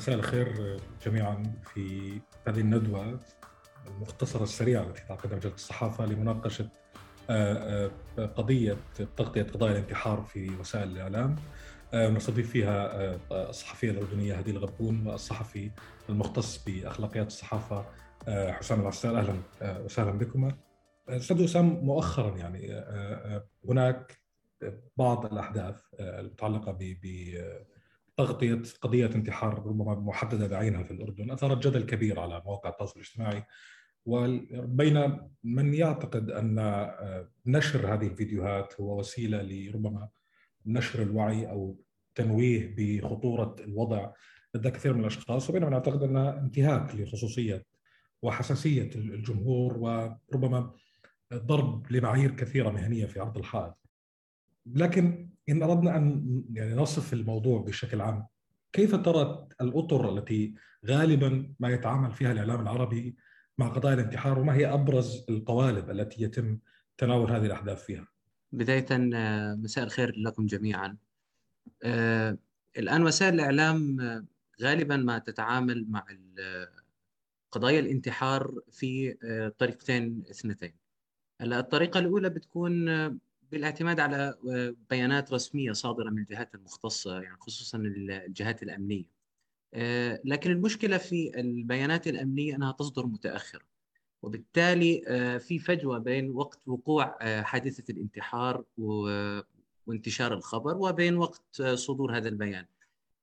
مساء الخير جميعا في هذه الندوة المختصرة السريعة التي تعقدها مجلة الصحافة لمناقشة آه، آه، قضية تغطية قضايا الانتحار في وسائل الإعلام. آه، نستضيف فيها الصحفية الأردنية هديل غبون والصحفي المختص بأخلاقيات الصحافة حسام العسال. أهلا وسهلا بكما. أستاذ أسام مؤخرا يعني هناك بعض الأحداث المتعلقة تغطية قضية انتحار ربما محددة بعينها في الأردن. أثارت جدل كبير على مواقع التواصل الاجتماعي. وبين من يعتقد أن آه، نشر هذه الفيديوهات هو وسيلة لربما نشر الوعي أو تنويه بخطورة الوضع لدى كثير من الأشخاص. وبينما نعتقد أنها انتهاك لخصوصية وحساسية الجمهور وربما ضرب لمعايير كثيرة مهنية في عرض الحائط. لكن إن أردنا أن يعني نصف الموضوع بشكل عام كيف ترى الأطر التي غالبا ما يتعامل فيها الإعلام العربي مع قضايا الانتحار وما هي أبرز القوالب التي يتم تناول هذه الأحداث فيها؟ بداية آه، مساء الخير لكم جميعا. آه، الآن وسائل الإعلام آه، غالبا ما تتعامل مع قضايا الانتحار في طريقتين اثنتين. الطريقة الأولى بتكون بالاعتماد على آه، بيانات رسمية صادرة من الجهات المختصة يعني خصوصا الجهات الأمنية. آه، لكن المشكلة في البيانات الأمنية أنها تصدر متأخرة. وبالتالي آه، في فجوة بين وقت وقوع حادثة الانتحار وانتشار الخبر وبين وقت صدور هذا البيان.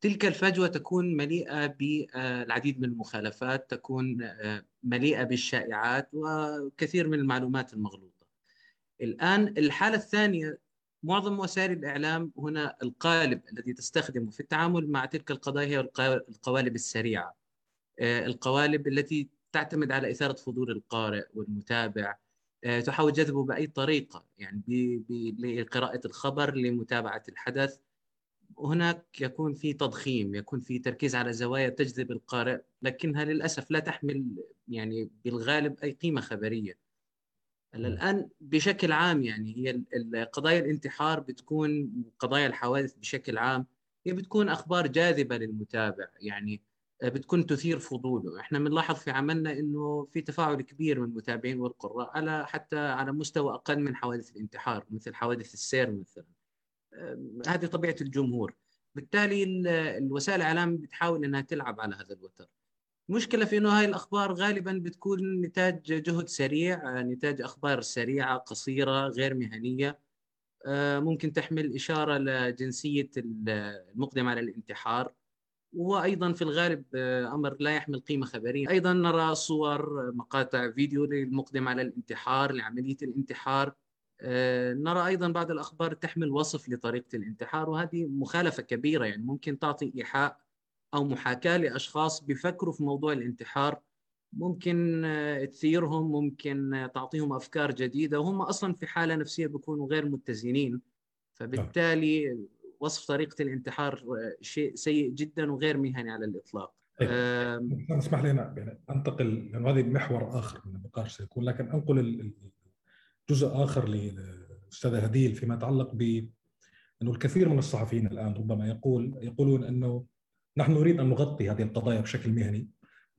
تلك الفجوة تكون مليئة بالعديد من المخالفات، تكون مليئة بالشائعات وكثير من المعلومات المغلوطة. الآن الحالة الثانية معظم وسائل الإعلام هنا القالب الذي تستخدمه في التعامل مع تلك القضايا هي القوالب السريعة. آه، القوالب التي تعتمد على إثارة فضول القارئ والمتابع. آه، تحاول جذبه بأي طريقة يعني لقراءة الخبر لمتابعة الحدث. هناك يكون في تضخيم يكون في تركيز على زوايا تجذب القارئ لكنها للأسف لا تحمل يعني بالغالب أي قيمة خبرية. الآن بشكل عام يعني هي قضايا الانتحار بتكون قضايا الحوادث بشكل عام هي بتكون أخبار جاذبة للمتابع يعني بتكون تثير فضوله. إحنا بنلاحظ في عملنا إنه في تفاعل كبير من المتابعين والقراء على حتى على مستوى أقل من حوادث الانتحار مثل حوادث السير مثلا. هذه طبيعة الجمهور. بالتالي الوسائل الإعلام بتحاول إنها تلعب على هذا الوتر. المشكلة في إنه هاي الأخبار غالبا بتكون نتاج جهد سريع نتاج أخبار سريعة قصيرة غير مهنية. آه، ممكن تحمل إشارة لجنسية المقدم على الانتحار. وأيضا في الغالب آه، أمر لا يحمل قيمة خبرية. أيضا نرى صور مقاطع فيديو للمقدم على الانتحار لعملية الانتحار. آه، نرى أيضا بعض الأخبار تحمل وصف لطريقة الانتحار وهذه مخالفة كبيرة. يعني ممكن تعطي إيحاء أو محاكاة لأشخاص بيفكروا في موضوع الانتحار. ممكن آه، تثيرهم ممكن آه، تعطيهم أفكار جديدة. وهم أصلا في حالة نفسية بيكونوا غير متزنين. فبالتالي وصف طريقة الانتحار آه، شيء سيء جدا وغير مهني على الإطلاق. طيب. اسمح لي يعني أنتقل لأنه هذا محور آخر من النقاش سيكون. لكن أنقل جزء آخر للاستاذه هديل فيما يتعلق ب أنه الكثير من الصحفيين الآن ربما يقول يقولون أنه نحن نريد أن نغطي هذه القضايا بشكل مهني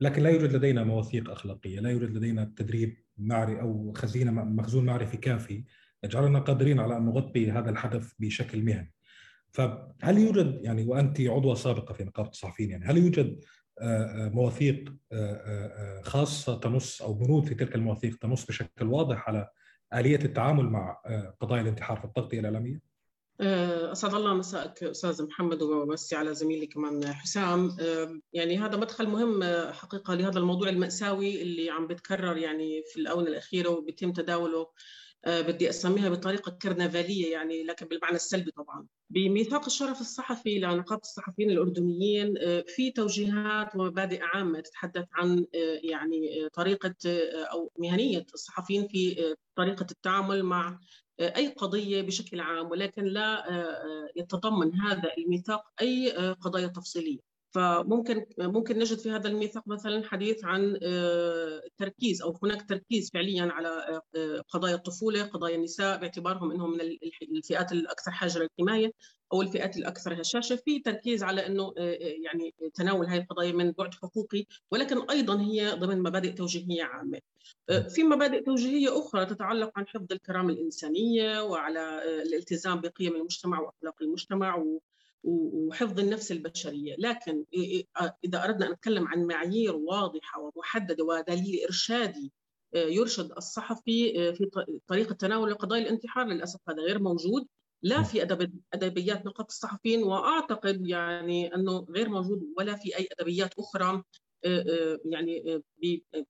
لكن لا يوجد لدينا مواثيق أخلاقية، لا يوجد لدينا تدريب معرفي أو خزينة مخزون معرفي كافي يجعلنا قادرين على أن نغطي هذا الحدث بشكل مهني. فهل يوجد يعني وأنت عضوة سابقة في نقابه الصحفيين يعني هل يوجد آه، آه، مواثيق آه، خاصة تنص أو بنود في تلك المواثيق تنص بشكل واضح على آلية التعامل مع قضايا الانتحار في التغطيه الاعلاميه؟ آه، أسعد الله مساءك أستاذ محمد ومسي على زميلي كمان حسام آه، يعني هذا مدخل مهم آه، حقيقة لهذا الموضوع المأساوي اللي عم بتكرر يعني في الآونة الأخيرة وبيتم تداوله بدي أسميها بطريقة كرنفالية يعني لكن بالمعنى السلبي طبعا. بميثاق الشرف الصحفي لنقابه الصحفيين الأردنيين في توجيهات ومبادئ عامة تتحدث عن يعني طريقة أو مهنية الصحفيين في طريقة التعامل مع أي قضية بشكل عام ولكن لا آه، آه، يتضمن هذا الميثاق أي آه، قضايا تفصيلية. فممكن ممكن نجد في هذا الميثاق مثلا حديث عن التركيز أو هناك تركيز فعليا على قضايا الطفولة، قضايا النساء باعتبارهم إنهم من الفئات الأكثر حاجة للحمايه أو الفئات الأكثر هشاشة، في تركيز على إنه يعني تناول هذه القضايا من بعد حقوقي ولكن أيضا هي ضمن مبادئ توجيهية عامة. في مبادئ توجيهية أخرى تتعلق عن حفظ الكرامة الإنسانية وعلى الالتزام بقيم المجتمع وأخلاق المجتمع وحفظ النفس البشرية، لكن إذا أردنا أن نتكلم عن معايير واضحة ومحددة ودليل إرشادي يرشد الصحفي في طريقة تناول قضايا الانتحار للأسف هذا غير موجود. لا في أدب أدبيات نقابه الصحفيين وأعتقد يعني أنه غير موجود ولا في أي أدبيات أخرى. يعني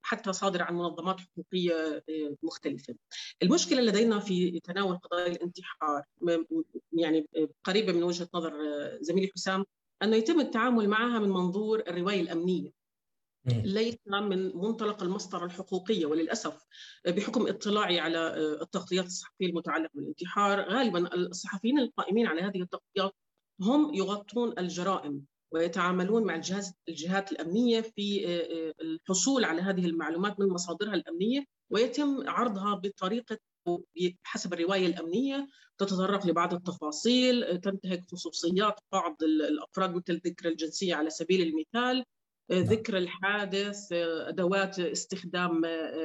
حتى صادره عن منظمات حقوقية مختلفة. المشكلة لدينا في تناول قضايا الانتحار يعني قريبة من وجهة نظر زميلي حسام أنه يتم التعامل معها من منظور الرواية الأمنية. ليس من منطلق المسطرة الحقوقية وللأسف بحكم اطلاعي على التغطيات الصحفية المتعلقة بالانتحار غالبا الصحفيين القائمين على هذه التغطيات هم يغطون الجرائم ويتعاملون مع الجهاز الجهات الأمنية في الحصول على هذه المعلومات من مصادرها الأمنية ويتم عرضها بطريقة حسب الرواية الأمنية تتطرق لبعض التفاصيل تنتهك خصوصيات بعض الأفراد مثل ذكر الجنسية على سبيل المثال ذكر الحادث أدوات استخدام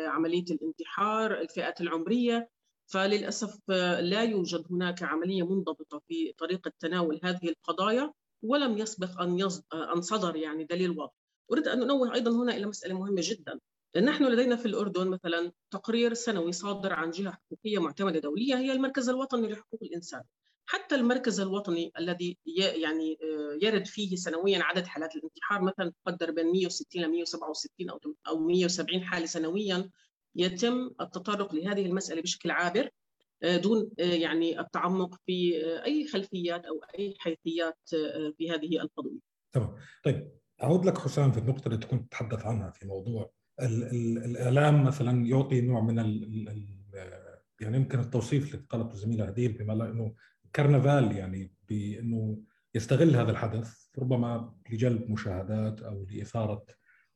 عملية الانتحار الفئات العمرية. فللأسف لا يوجد هناك عملية منضبطة في طريقة تناول هذه القضايا. ولم يسبق أن أن صدر يعني دليل واضح. أريد أن أنوه أيضا هنا إلى مسألة مهمة جدا. نحن لدينا في الأردن مثلا تقرير سنوي صادر عن جهة حقوقية معتمدة دولية هي المركز الوطني لحقوق الإنسان. حتى المركز الوطني الذي يعني يرد فيه سنويا عدد حالات الانتحار مثلا تقدر بين 160 ل 167 أو أو 170 حالة سنويا يتم التطرق لهذه المسألة بشكل عابر دون يعني التعمق في أي خلفيات أو أي حيثيات في هذه القضية. تمام، طيب أعود لك حسام في النقطة اللي كنت تتحدث عنها في موضوع ال ال الإعلام مثلا يعطي نوع من ال ال يعني يمكن التوصيف اللي قالته الزميله هديل بما إنه كرنفال يعني بإنه يستغل هذا الحدث ربما لجلب مشاهدات أو لإثارة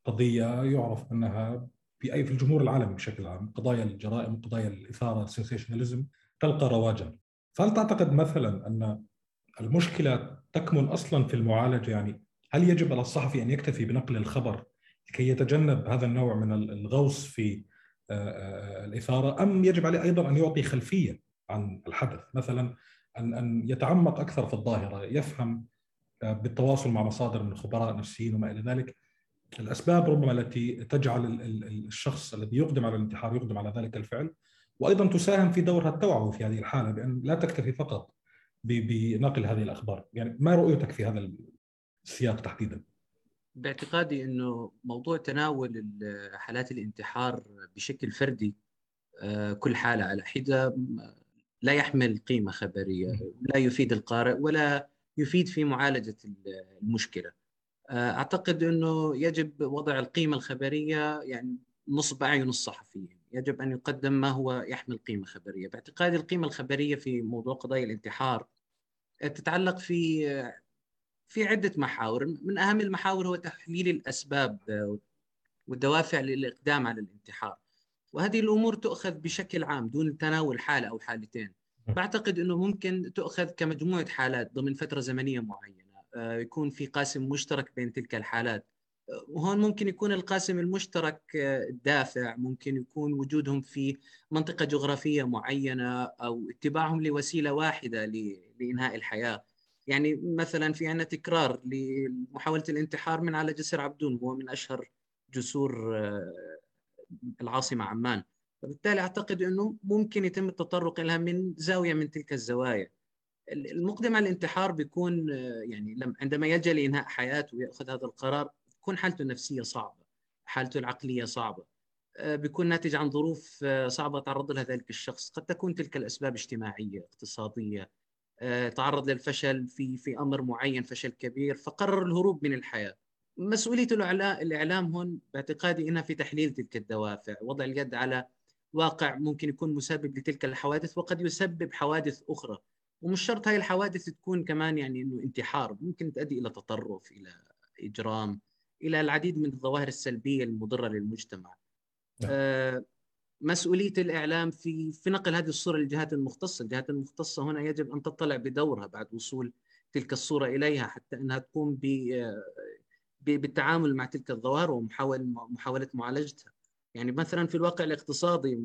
قضية يعرف أنها في أي في الجمهور العالمي بشكل عام قضايا الجرائم قضايا الإثارة السنسيشناليزم تلقى رواجا. فهل تعتقد مثلا أن المشكلة تكمن أصلا في المعالجة؟ يعني هل يجب على الصحفي أن يكتفي بنقل الخبر لكي يتجنب هذا النوع من الغوص في الإثارة؟ أم يجب عليه أيضا أن يعطي خلفية عن الحدث؟ مثلا أن أن يتعمق أكثر في الظاهرة يفهم بالتواصل مع مصادر من خبراء نفسيين وما إلى ذلك. الأسباب ربما التي تجعل الشخص الذي يقدم على الانتحار يقدم على ذلك الفعل وأيضا تساهم في دورها التوعوي في هذه الحالة بان لا تكتفي فقط بنقل هذه الأخبار، يعني ما رؤيتك في هذا السياق تحديدا؟ باعتقادي إنه موضوع تناول حالات الانتحار بشكل فردي كل حالة على حدة لا يحمل قيمة خبرية، لا يفيد القارئ ولا يفيد في معالجة المشكلة. أعتقد إنه يجب وضع القيمة الخبرية يعني نصب اعين الصحفيين، يجب أن يقدم ما هو يحمل قيمة خبرية، باعتقادي القيمة الخبرية في موضوع قضايا الانتحار تتعلق في في عدة محاور، من أهم المحاور هو تحليل الأسباب والدوافع للإقدام على الانتحار. وهذه الأمور تؤخذ بشكل عام دون تناول حالة أو حالتين. بعتقد إنه ممكن تؤخذ كمجموعة حالات ضمن فترة زمنية معينة. يكون في قاسم مشترك بين تلك الحالات. وهون ممكن يكون القاسم المشترك الدافع. ممكن يكون وجودهم في منطقة جغرافية معينة أو اتباعهم لوسيلة واحدة لإنهاء الحياة. يعني مثلا في عندنا تكرار لمحاولة الانتحار من على جسر عبدون هو من أشهر جسور العاصمة عمان. فبالتالي أعتقد أنه ممكن يتم التطرق لها من زاوية من تلك الزوايا. المقدم على الانتحار بيكون يعني عندما يلجا لإنهاء حياته ويأخذ هذا القرار تكون حالته النفسية صعبة حالته العقلية صعبة بيكون ناتج عن ظروف صعبة تعرض لها ذلك الشخص. قد تكون تلك الأسباب اجتماعية اقتصادية تعرض للفشل في في أمر معين فشل كبير فقرر الهروب من الحياة. مسؤولية الإعلام هون باعتقادي إنها في تحليل تلك الدوافع وضع اليد على واقع ممكن يكون مسبب لتلك الحوادث وقد يسبب حوادث أخرى. ومش شرط هاي الحوادث تكون كمان يعني إنه انتحار ممكن تؤدي إلى تطرف إلى إجرام إلى العديد من الظواهر السلبية المضرة للمجتمع. نعم. آه، مسؤولية الإعلام في في نقل هذه الصورة للجهات المختصة، الجهات المختصة هنا يجب أن تطلع بدورها بعد وصول تلك الصورة إليها حتى إنها تقوم بالتعامل مع تلك الظواهر ومحاوله محاولة معالجتها. يعني مثلا في الواقع الاقتصادي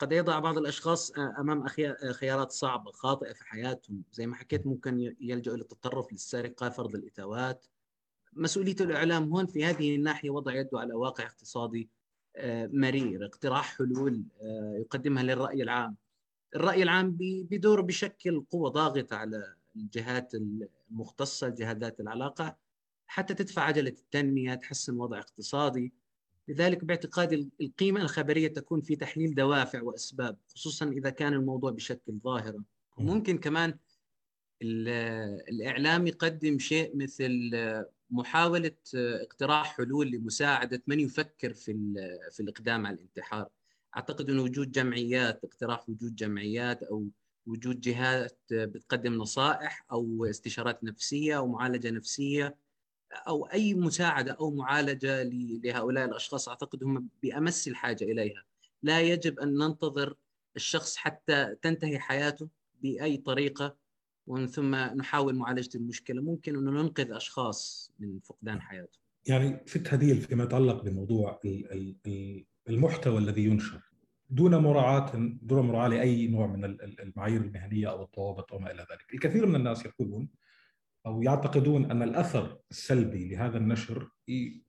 قد يضع بعض الأشخاص أمام خيارات صعبة خاطئة في حياتهم. زي ما حكيت ممكن يلجأوا للتطرف للسرقة فرض الإتاوات. مسؤولية الإعلام هون في هذه الناحية وضع يده على واقع اقتصادي آه، مرير. اقتراح حلول آه، يقدمها للرأي العام. الرأي العام بدور بشكل قوة ضاغطة على الجهات المختصة الجهات ذات العلاقة. حتى تدفع عجلة التنمية تحسن وضع اقتصادي. لذلك باعتقادي القيمة الخبرية تكون في تحليل دوافع وأسباب خصوصا إذا كان الموضوع بشكل ظاهرة ممكن كمان الإعلام يقدم شيء مثل محاولة اقتراح حلول لمساعدة من يفكر في في الإقدام على الانتحار. أعتقد أن وجود جمعيات اقتراح وجود جمعيات أو وجود جهات بتقدم نصائح أو استشارات نفسية أو معالجة نفسية أو أي مساعدة أو معالجة لهؤلاء الأشخاص أعتقد هم بأمس الحاجة إليها. لا يجب أن ننتظر الشخص حتى تنتهي حياته بأي طريقة ومن ثم نحاول معالجة المشكلة. ممكن انه ننقذ أشخاص من فقدان حياتهم يعني ست هديل فيما يتعلق بموضوع المحتوى الذي ينشر دون مراعاة دون مراعاة لأي نوع من المعايير المهنية أو الضوابط أو ما إلى ذلك. الكثير من الناس يقولون أو يعتقدون أن الأثر السلبي لهذا النشر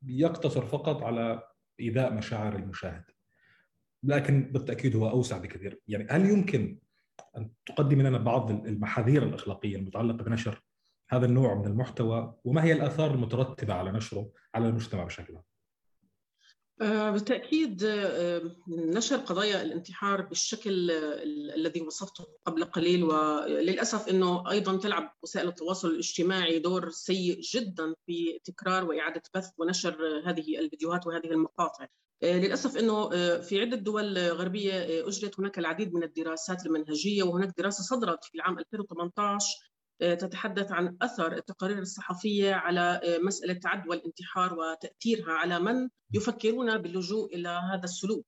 يقتصر فقط على إيذاء مشاعر المشاهد. لكن بالتأكيد هو أوسع بكثير، يعني هل يمكن أن تقدم لنا بعض المحاذير الأخلاقية المتعلقة بنشر هذا النوع من المحتوى وما هي الآثار المترتبة على نشره على المجتمع بشكل عام؟ آه، بالتأكيد آه، نشر قضايا الانتحار بالشكل الذي وصفته قبل قليل وللأسف أنه أيضا تلعب وسائل التواصل الاجتماعي دور سيء جدا في تكرار وإعادة بث ونشر هذه الفيديوهات وهذه المقاطع. آه، للأسف أنه في عدة دول غربية أجريت هناك العديد من الدراسات المنهجية وهناك دراسة صدرت في العام 2018 تتحدث عن أثر التقارير الصحفية على مسألة عدوى الانتحار وتأثيرها على من يفكرون باللجوء إلى هذا السلوك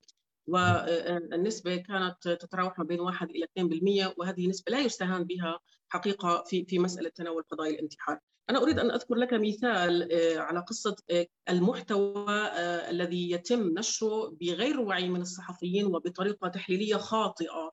والنسبة كانت تتراوح ما بين 1 إلى 2% وهذه نسبة لا يستهان بها حقيقة في في مسألة تناول قضايا الانتحار. أنا أريد أن أذكر لك مثال آه، على قصة آه، المحتوى آه، الذي يتم نشره بغير وعي من الصحفيين وبطريقة تحليلية خاطئة.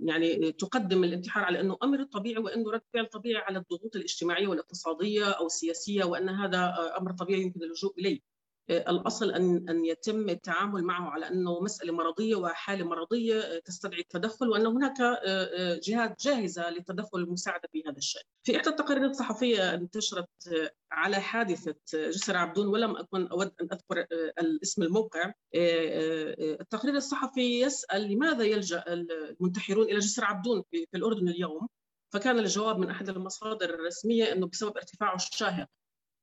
يعني تقدم الانتحار على أنه أمر طبيعي وأنه رد فعل طبيعي على الضغوط الاجتماعية والاقتصادية أو السياسية وأن هذا أمر طبيعي يمكن اللجوء إليه. الأصل أن أن يتم التعامل معه على أنه مسألة مرضية وحالة مرضية تستدعي التدخل وأن هناك آه، آه، جهات جاهزة للتدخل والمساعده في هذا الشأن. في إحدى التقارير الصحفية انتشرت آه، على حادثة جسر عبدون ولم أكن أود أن أذكر الاسم الموقع التقرير الصحفي يسأل لماذا يلجأ المنتحرون إلى جسر عبدون في الأردن اليوم؟ فكان الجواب من أحد المصادر الرسمية أنه بسبب ارتفاعه الشاهق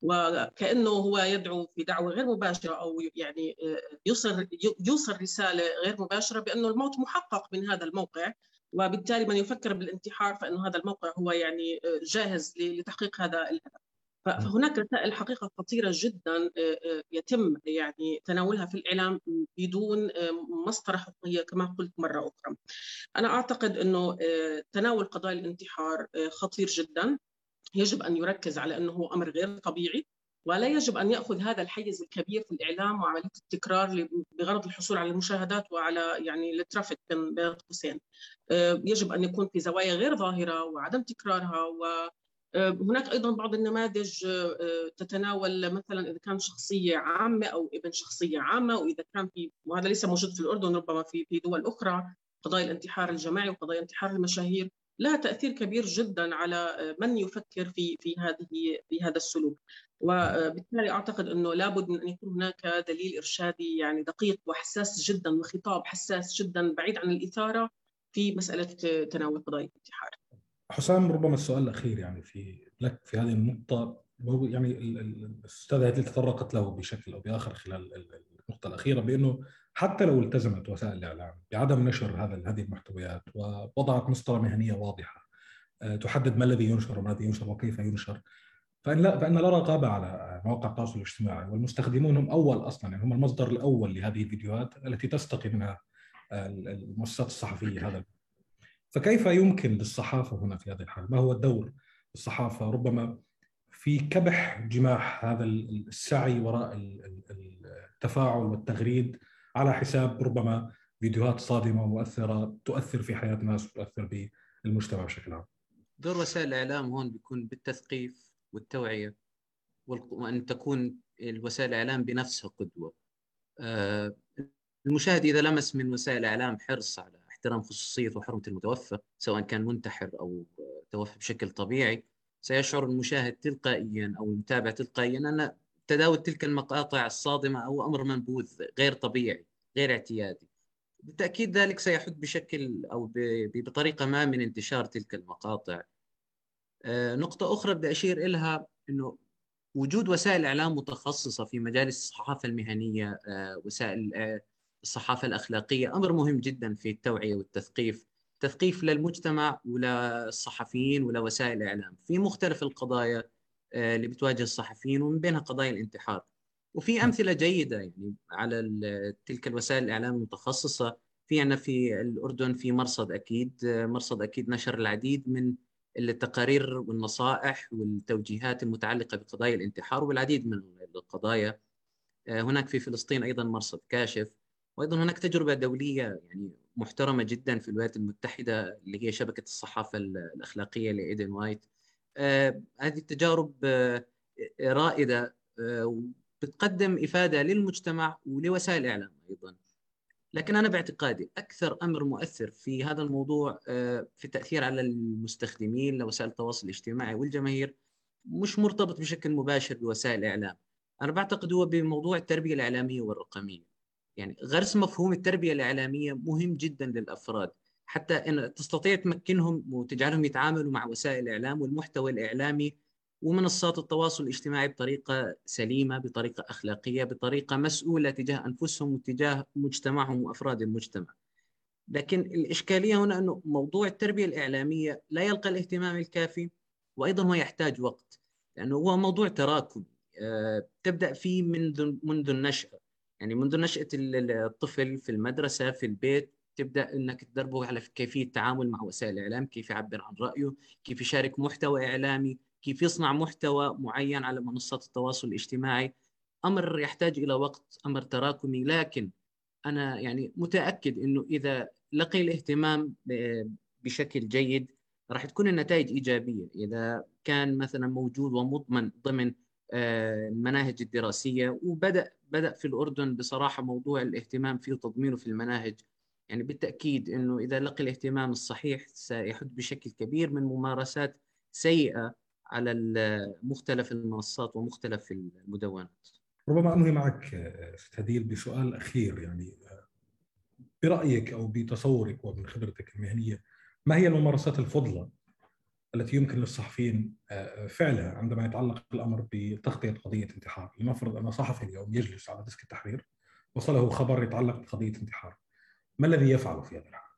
وكأنه هو يدعو في دعوه غير مباشرة أو يعني آه، يوصل يوصل رسالة غير مباشرة بأنه الموت محقق من هذا الموقع وبالتالي من يفكر بالانتحار فإنه هذا الموقع هو يعني آه، جاهز لتحقيق هذا الهدف. فهناك رسائل حقيقة خطيرة جدا آه، يتم يعني تناولها في الإعلام بدون مسطرة حقوقيه كما قلت مرة أخرى. أنا أعتقد إنه تناول قضايا الانتحار خطير جدا يجب أن يركز على أنه هو أمر غير طبيعي ولا يجب أن يأخذ هذا الحيز الكبير في الإعلام وعملية التكرار بغرض الحصول على المشاهدات وعلى يعني الترافيك بين قوسين. آه، يجب أن يكون في زوايا غير ظاهرة وعدم تكرارها و آه، هناك أيضا بعض النماذج آه، تتناول مثلا إذا كان شخصية عامة أو ابن شخصية عامة وإذا كان في وهذا ليس موجود في الأردن ربما في في دول أخرى قضايا الانتحار الجماعي وقضايا انتحار المشاهير. لها تأثير كبير جدا على من يفكر في في هذه في هذا السلوك وبالتالي أعتقد أنه لابد من أن يكون هناك دليل إرشادي يعني دقيق وحساس جدا وخطاب حساس جدا بعيد عن الإثارة في مسألة تناول قضايا الانتحار. حسام ربما السؤال الأخير يعني في لك في هذه النقطة يعني الأستاذة هذه تطرقت له بشكل أو بآخر خلال النقطة الأخيرة بأنه حتى لو التزمت وسائل الإعلام بعدم نشر هذا هذه المحتويات ووضعت مسطره مهنية واضحة آه، تحدد ما الذي ينشر وما الذي ينشر وكيف ينشر فإن لا فإن لا رقابة على مواقع التواصل الاجتماعي والمستخدمون هم أول أصلا يعني هم المصدر الأول لهذه الفيديوهات التي تستقي منها المؤسسات الصحفية هذا. فكيف يمكن للصحافة هنا في هذه الحالة؟ ما هو الدور الصحافه ربما في كبح جماح هذا السعي وراء التفاعل والتغريد على حساب ربما فيديوهات صادمة ومؤثرة تؤثر في حياة الناس وتؤثر بالمجتمع بشكل عام. دور وسائل الإعلام هون بيكون بالتثقيف والتوعية وأن تكون الوسائل الإعلام بنفسها قدوة. آه، المشاهد إذا لمس من وسائل الإعلام حرص على احترام خصوصيه وحرمة المتوفى سواء كان منتحر أو توفى بشكل طبيعي سيشعر المشاهد تلقائيا أو المتابع تلقائيا أن تداول تلك المقاطع الصادمة أو أمر منبوذ غير طبيعي غير اعتيادي. بالتأكيد ذلك سيحد بشكل أو بطريقة ما من انتشار تلك المقاطع. آه، نقطة أخرى بدي أشير إلها إنه وجود وسائل إعلام متخصصة في مجال الصحافة المهنية آه، وسائل آه، الصحافة الأخلاقية أمر مهم جدا في التوعية والتثقيف. تثقيف للمجتمع وللصحفيين ولوسائل الاعلام في مختلف القضايا اللي بتواجه الصحفيين ومن بينها قضايا الانتحار. وفي أمثلة جيدة يعني على تلك الوسائل الإعلام المتخصصة. في عندنا في الأردن في مرصد أكيد آه، مرصد أكيد نشر العديد من التقارير والنصائح والتوجيهات المتعلقة بقضايا الانتحار والعديد من القضايا. آه، هناك في فلسطين أيضا مرصد كاشف. وأيضا هناك تجربة دولية يعني محترمة جدا في الولايات المتحدة اللي هي شبكة الصحافة الأخلاقية لإيدن وايت. آه هذه التجارب آه رائدة آه بتقدم إفادة للمجتمع ولوسائل الإعلام أيضا. لكن أنا باعتقادي أكثر أمر مؤثر في هذا الموضوع آه، في التأثير على المستخدمين لوسائل التواصل الاجتماعي والجماهير مش مرتبط بشكل مباشر بوسائل الإعلام. أنا بعتقد هو بموضوع التربية الإعلامية والرقمية. يعني غرس مفهوم التربية الإعلامية مهم جدا للأفراد. حتى إن تستطيع تمكنهم وتجعلهم يتعاملوا مع وسائل الإعلام والمحتوى الإعلامي ومنصات التواصل الاجتماعي بطريقة سليمة، بطريقة أخلاقية، بطريقة مسؤولة تجاه أنفسهم وتجاه مجتمعهم وأفراد المجتمع. لكن الإشكالية هنا إنه موضوع التربية الإعلامية لا يلقى الاهتمام الكافي وأيضا هو يحتاج وقت لأنه هو موضوع تراكمي آه، تبدأ فيه منذ منذ النشأة يعني منذ نشأة الطفل في المدرسة في البيت تبدأ أنك تدربه على كيفية التعامل مع وسائل الإعلام كيف يعبر عن رأيه كيف يشارك محتوى إعلامي كيف يصنع محتوى معين على منصات التواصل الاجتماعي. أمر يحتاج إلى وقت أمر تراكمي. لكن أنا يعني متأكد أنه إذا لقي الاهتمام بشكل جيد راح تكون النتائج إيجابية. إذا كان مثلا موجود ومضمن ضمن آه، المناهج الدراسية وبدأ بدأ في الأردن بصراحة موضوع الاهتمام فيه وتضمينه في المناهج يعني بالتأكيد أنه إذا لقي الاهتمام الصحيح سيحد بشكل كبير من ممارسات سيئة على مختلف المنصات ومختلف المدونات ربما أنهي معك ست هديل بسؤال أخير يعني برأيك أو بتصورك ومن خبرتك المهنية ما هي الممارسات الفضلى التي يمكن للصحفيين آه، فعلها عندما يتعلق الأمر بتغطية قضية انتحار، لنفرض أن صحفي اليوم يجلس على ديسك التحرير وصله خبر يتعلق بقضية انتحار. ما الذي يفعل في هذا الحال؟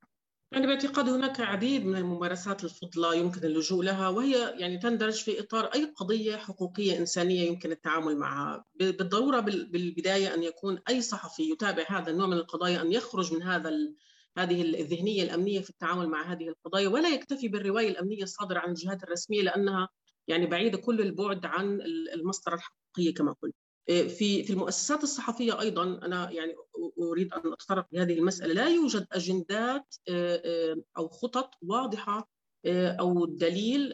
أنا باعتقاد هناك عديد من الممارسات الفضلى يمكن اللجوء لها وهي يعني تندرج في إطار أي قضية حقوقية إنسانية يمكن التعامل معها بالضرورة بالبداية أن يكون أي صحفي يتابع هذا النوع من القضايا أن يخرج من هذا هذه الذهنية الأمنية في التعامل مع هذه القضايا ولا يكتفي بالرواية الأمنية الصادرة عن الجهات الرسمية لأنها يعني بعيدة كل البعد عن المسطره الحقيقيه كما قلت. إيه، في في المؤسسات الصحفية أيضا أنا يعني اريد أن اتطرق لهذه المسألة. لا يوجد أجندات إيه، إيه، أو خطط واضحة أو دليل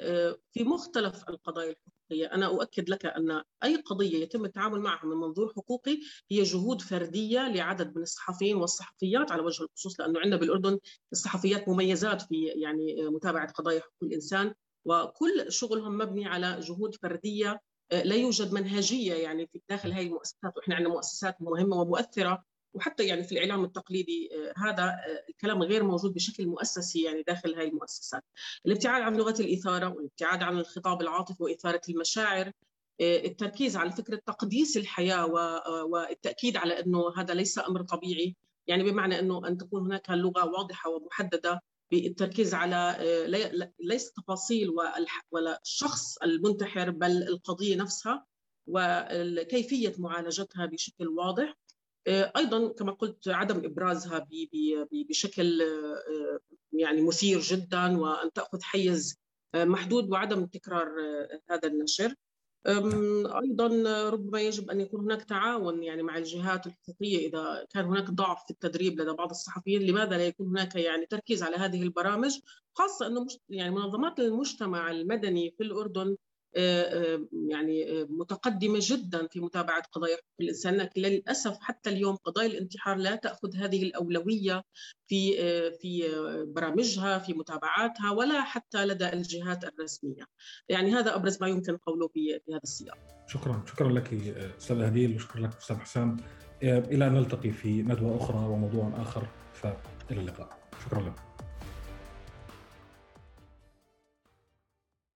في مختلف القضايا الحقوقيه، أنا أؤكد لك أن أي قضية يتم التعامل معها من منظور حقوقي هي جهود فردية لعدد من الصحفيين والصحفيات على وجه الخصوص لأنه عندنا بالأردن الصحفيات مميزات في يعني متابعة قضايا حقوق الإنسان وكل شغلهم مبني على جهود فردية لا يوجد منهجية يعني في داخل هذه المؤسسات. وإحنا عندنا مؤسسات مهمة ومؤثرة وحتى يعني في الإعلام التقليدي آه، هذا آه، الكلام غير موجود بشكل مؤسسي يعني داخل هذه المؤسسات. الابتعاد عن لغة الإثارة والابتعاد عن الخطاب العاطفي وإثارة المشاعر آه، التركيز على فكرة تقديس الحياة والتأكيد على إنه هذا ليس أمر طبيعي. يعني بمعنى إنه أن تكون هناك لغة واضحة ومحددة بالتركيز على ليس تفاصيل ولا الشخص المنتحر بل القضية نفسها وكيفيه معالجتها بشكل واضح. أيضا كما قلت عدم إبرازها بشكل يعني مثير جدا وأن تأخذ حيز محدود وعدم تكرار هذا النشر. أيضا ربما يجب أن يكون هناك تعاون يعني مع الجهات الحقوقيه إذا كان هناك ضعف في التدريب لدى بعض الصحفيين. لماذا لا يكون هناك يعني تركيز على هذه البرامج؟ خاصة أنه يعني منظمات المجتمع المدني في الأردن آه، آه، يعني آه، متقدمة جدا في متابعة قضايا حقوق الإنسان لكن للأسف حتى اليوم قضايا الانتحار لا تأخذ هذه الأولوية في في برامجها في متابعاتها ولا حتى لدى الجهات الرسمية. يعني هذا أبرز ما يمكن قوله في هذا السياق. شكرا شكرا لك أستاذ هديل وشكرا لك أستاذ حسام. إلى أن نلتقي في ندوة أخرى وموضوع آخر فإلى اللقاء. شكرا لكم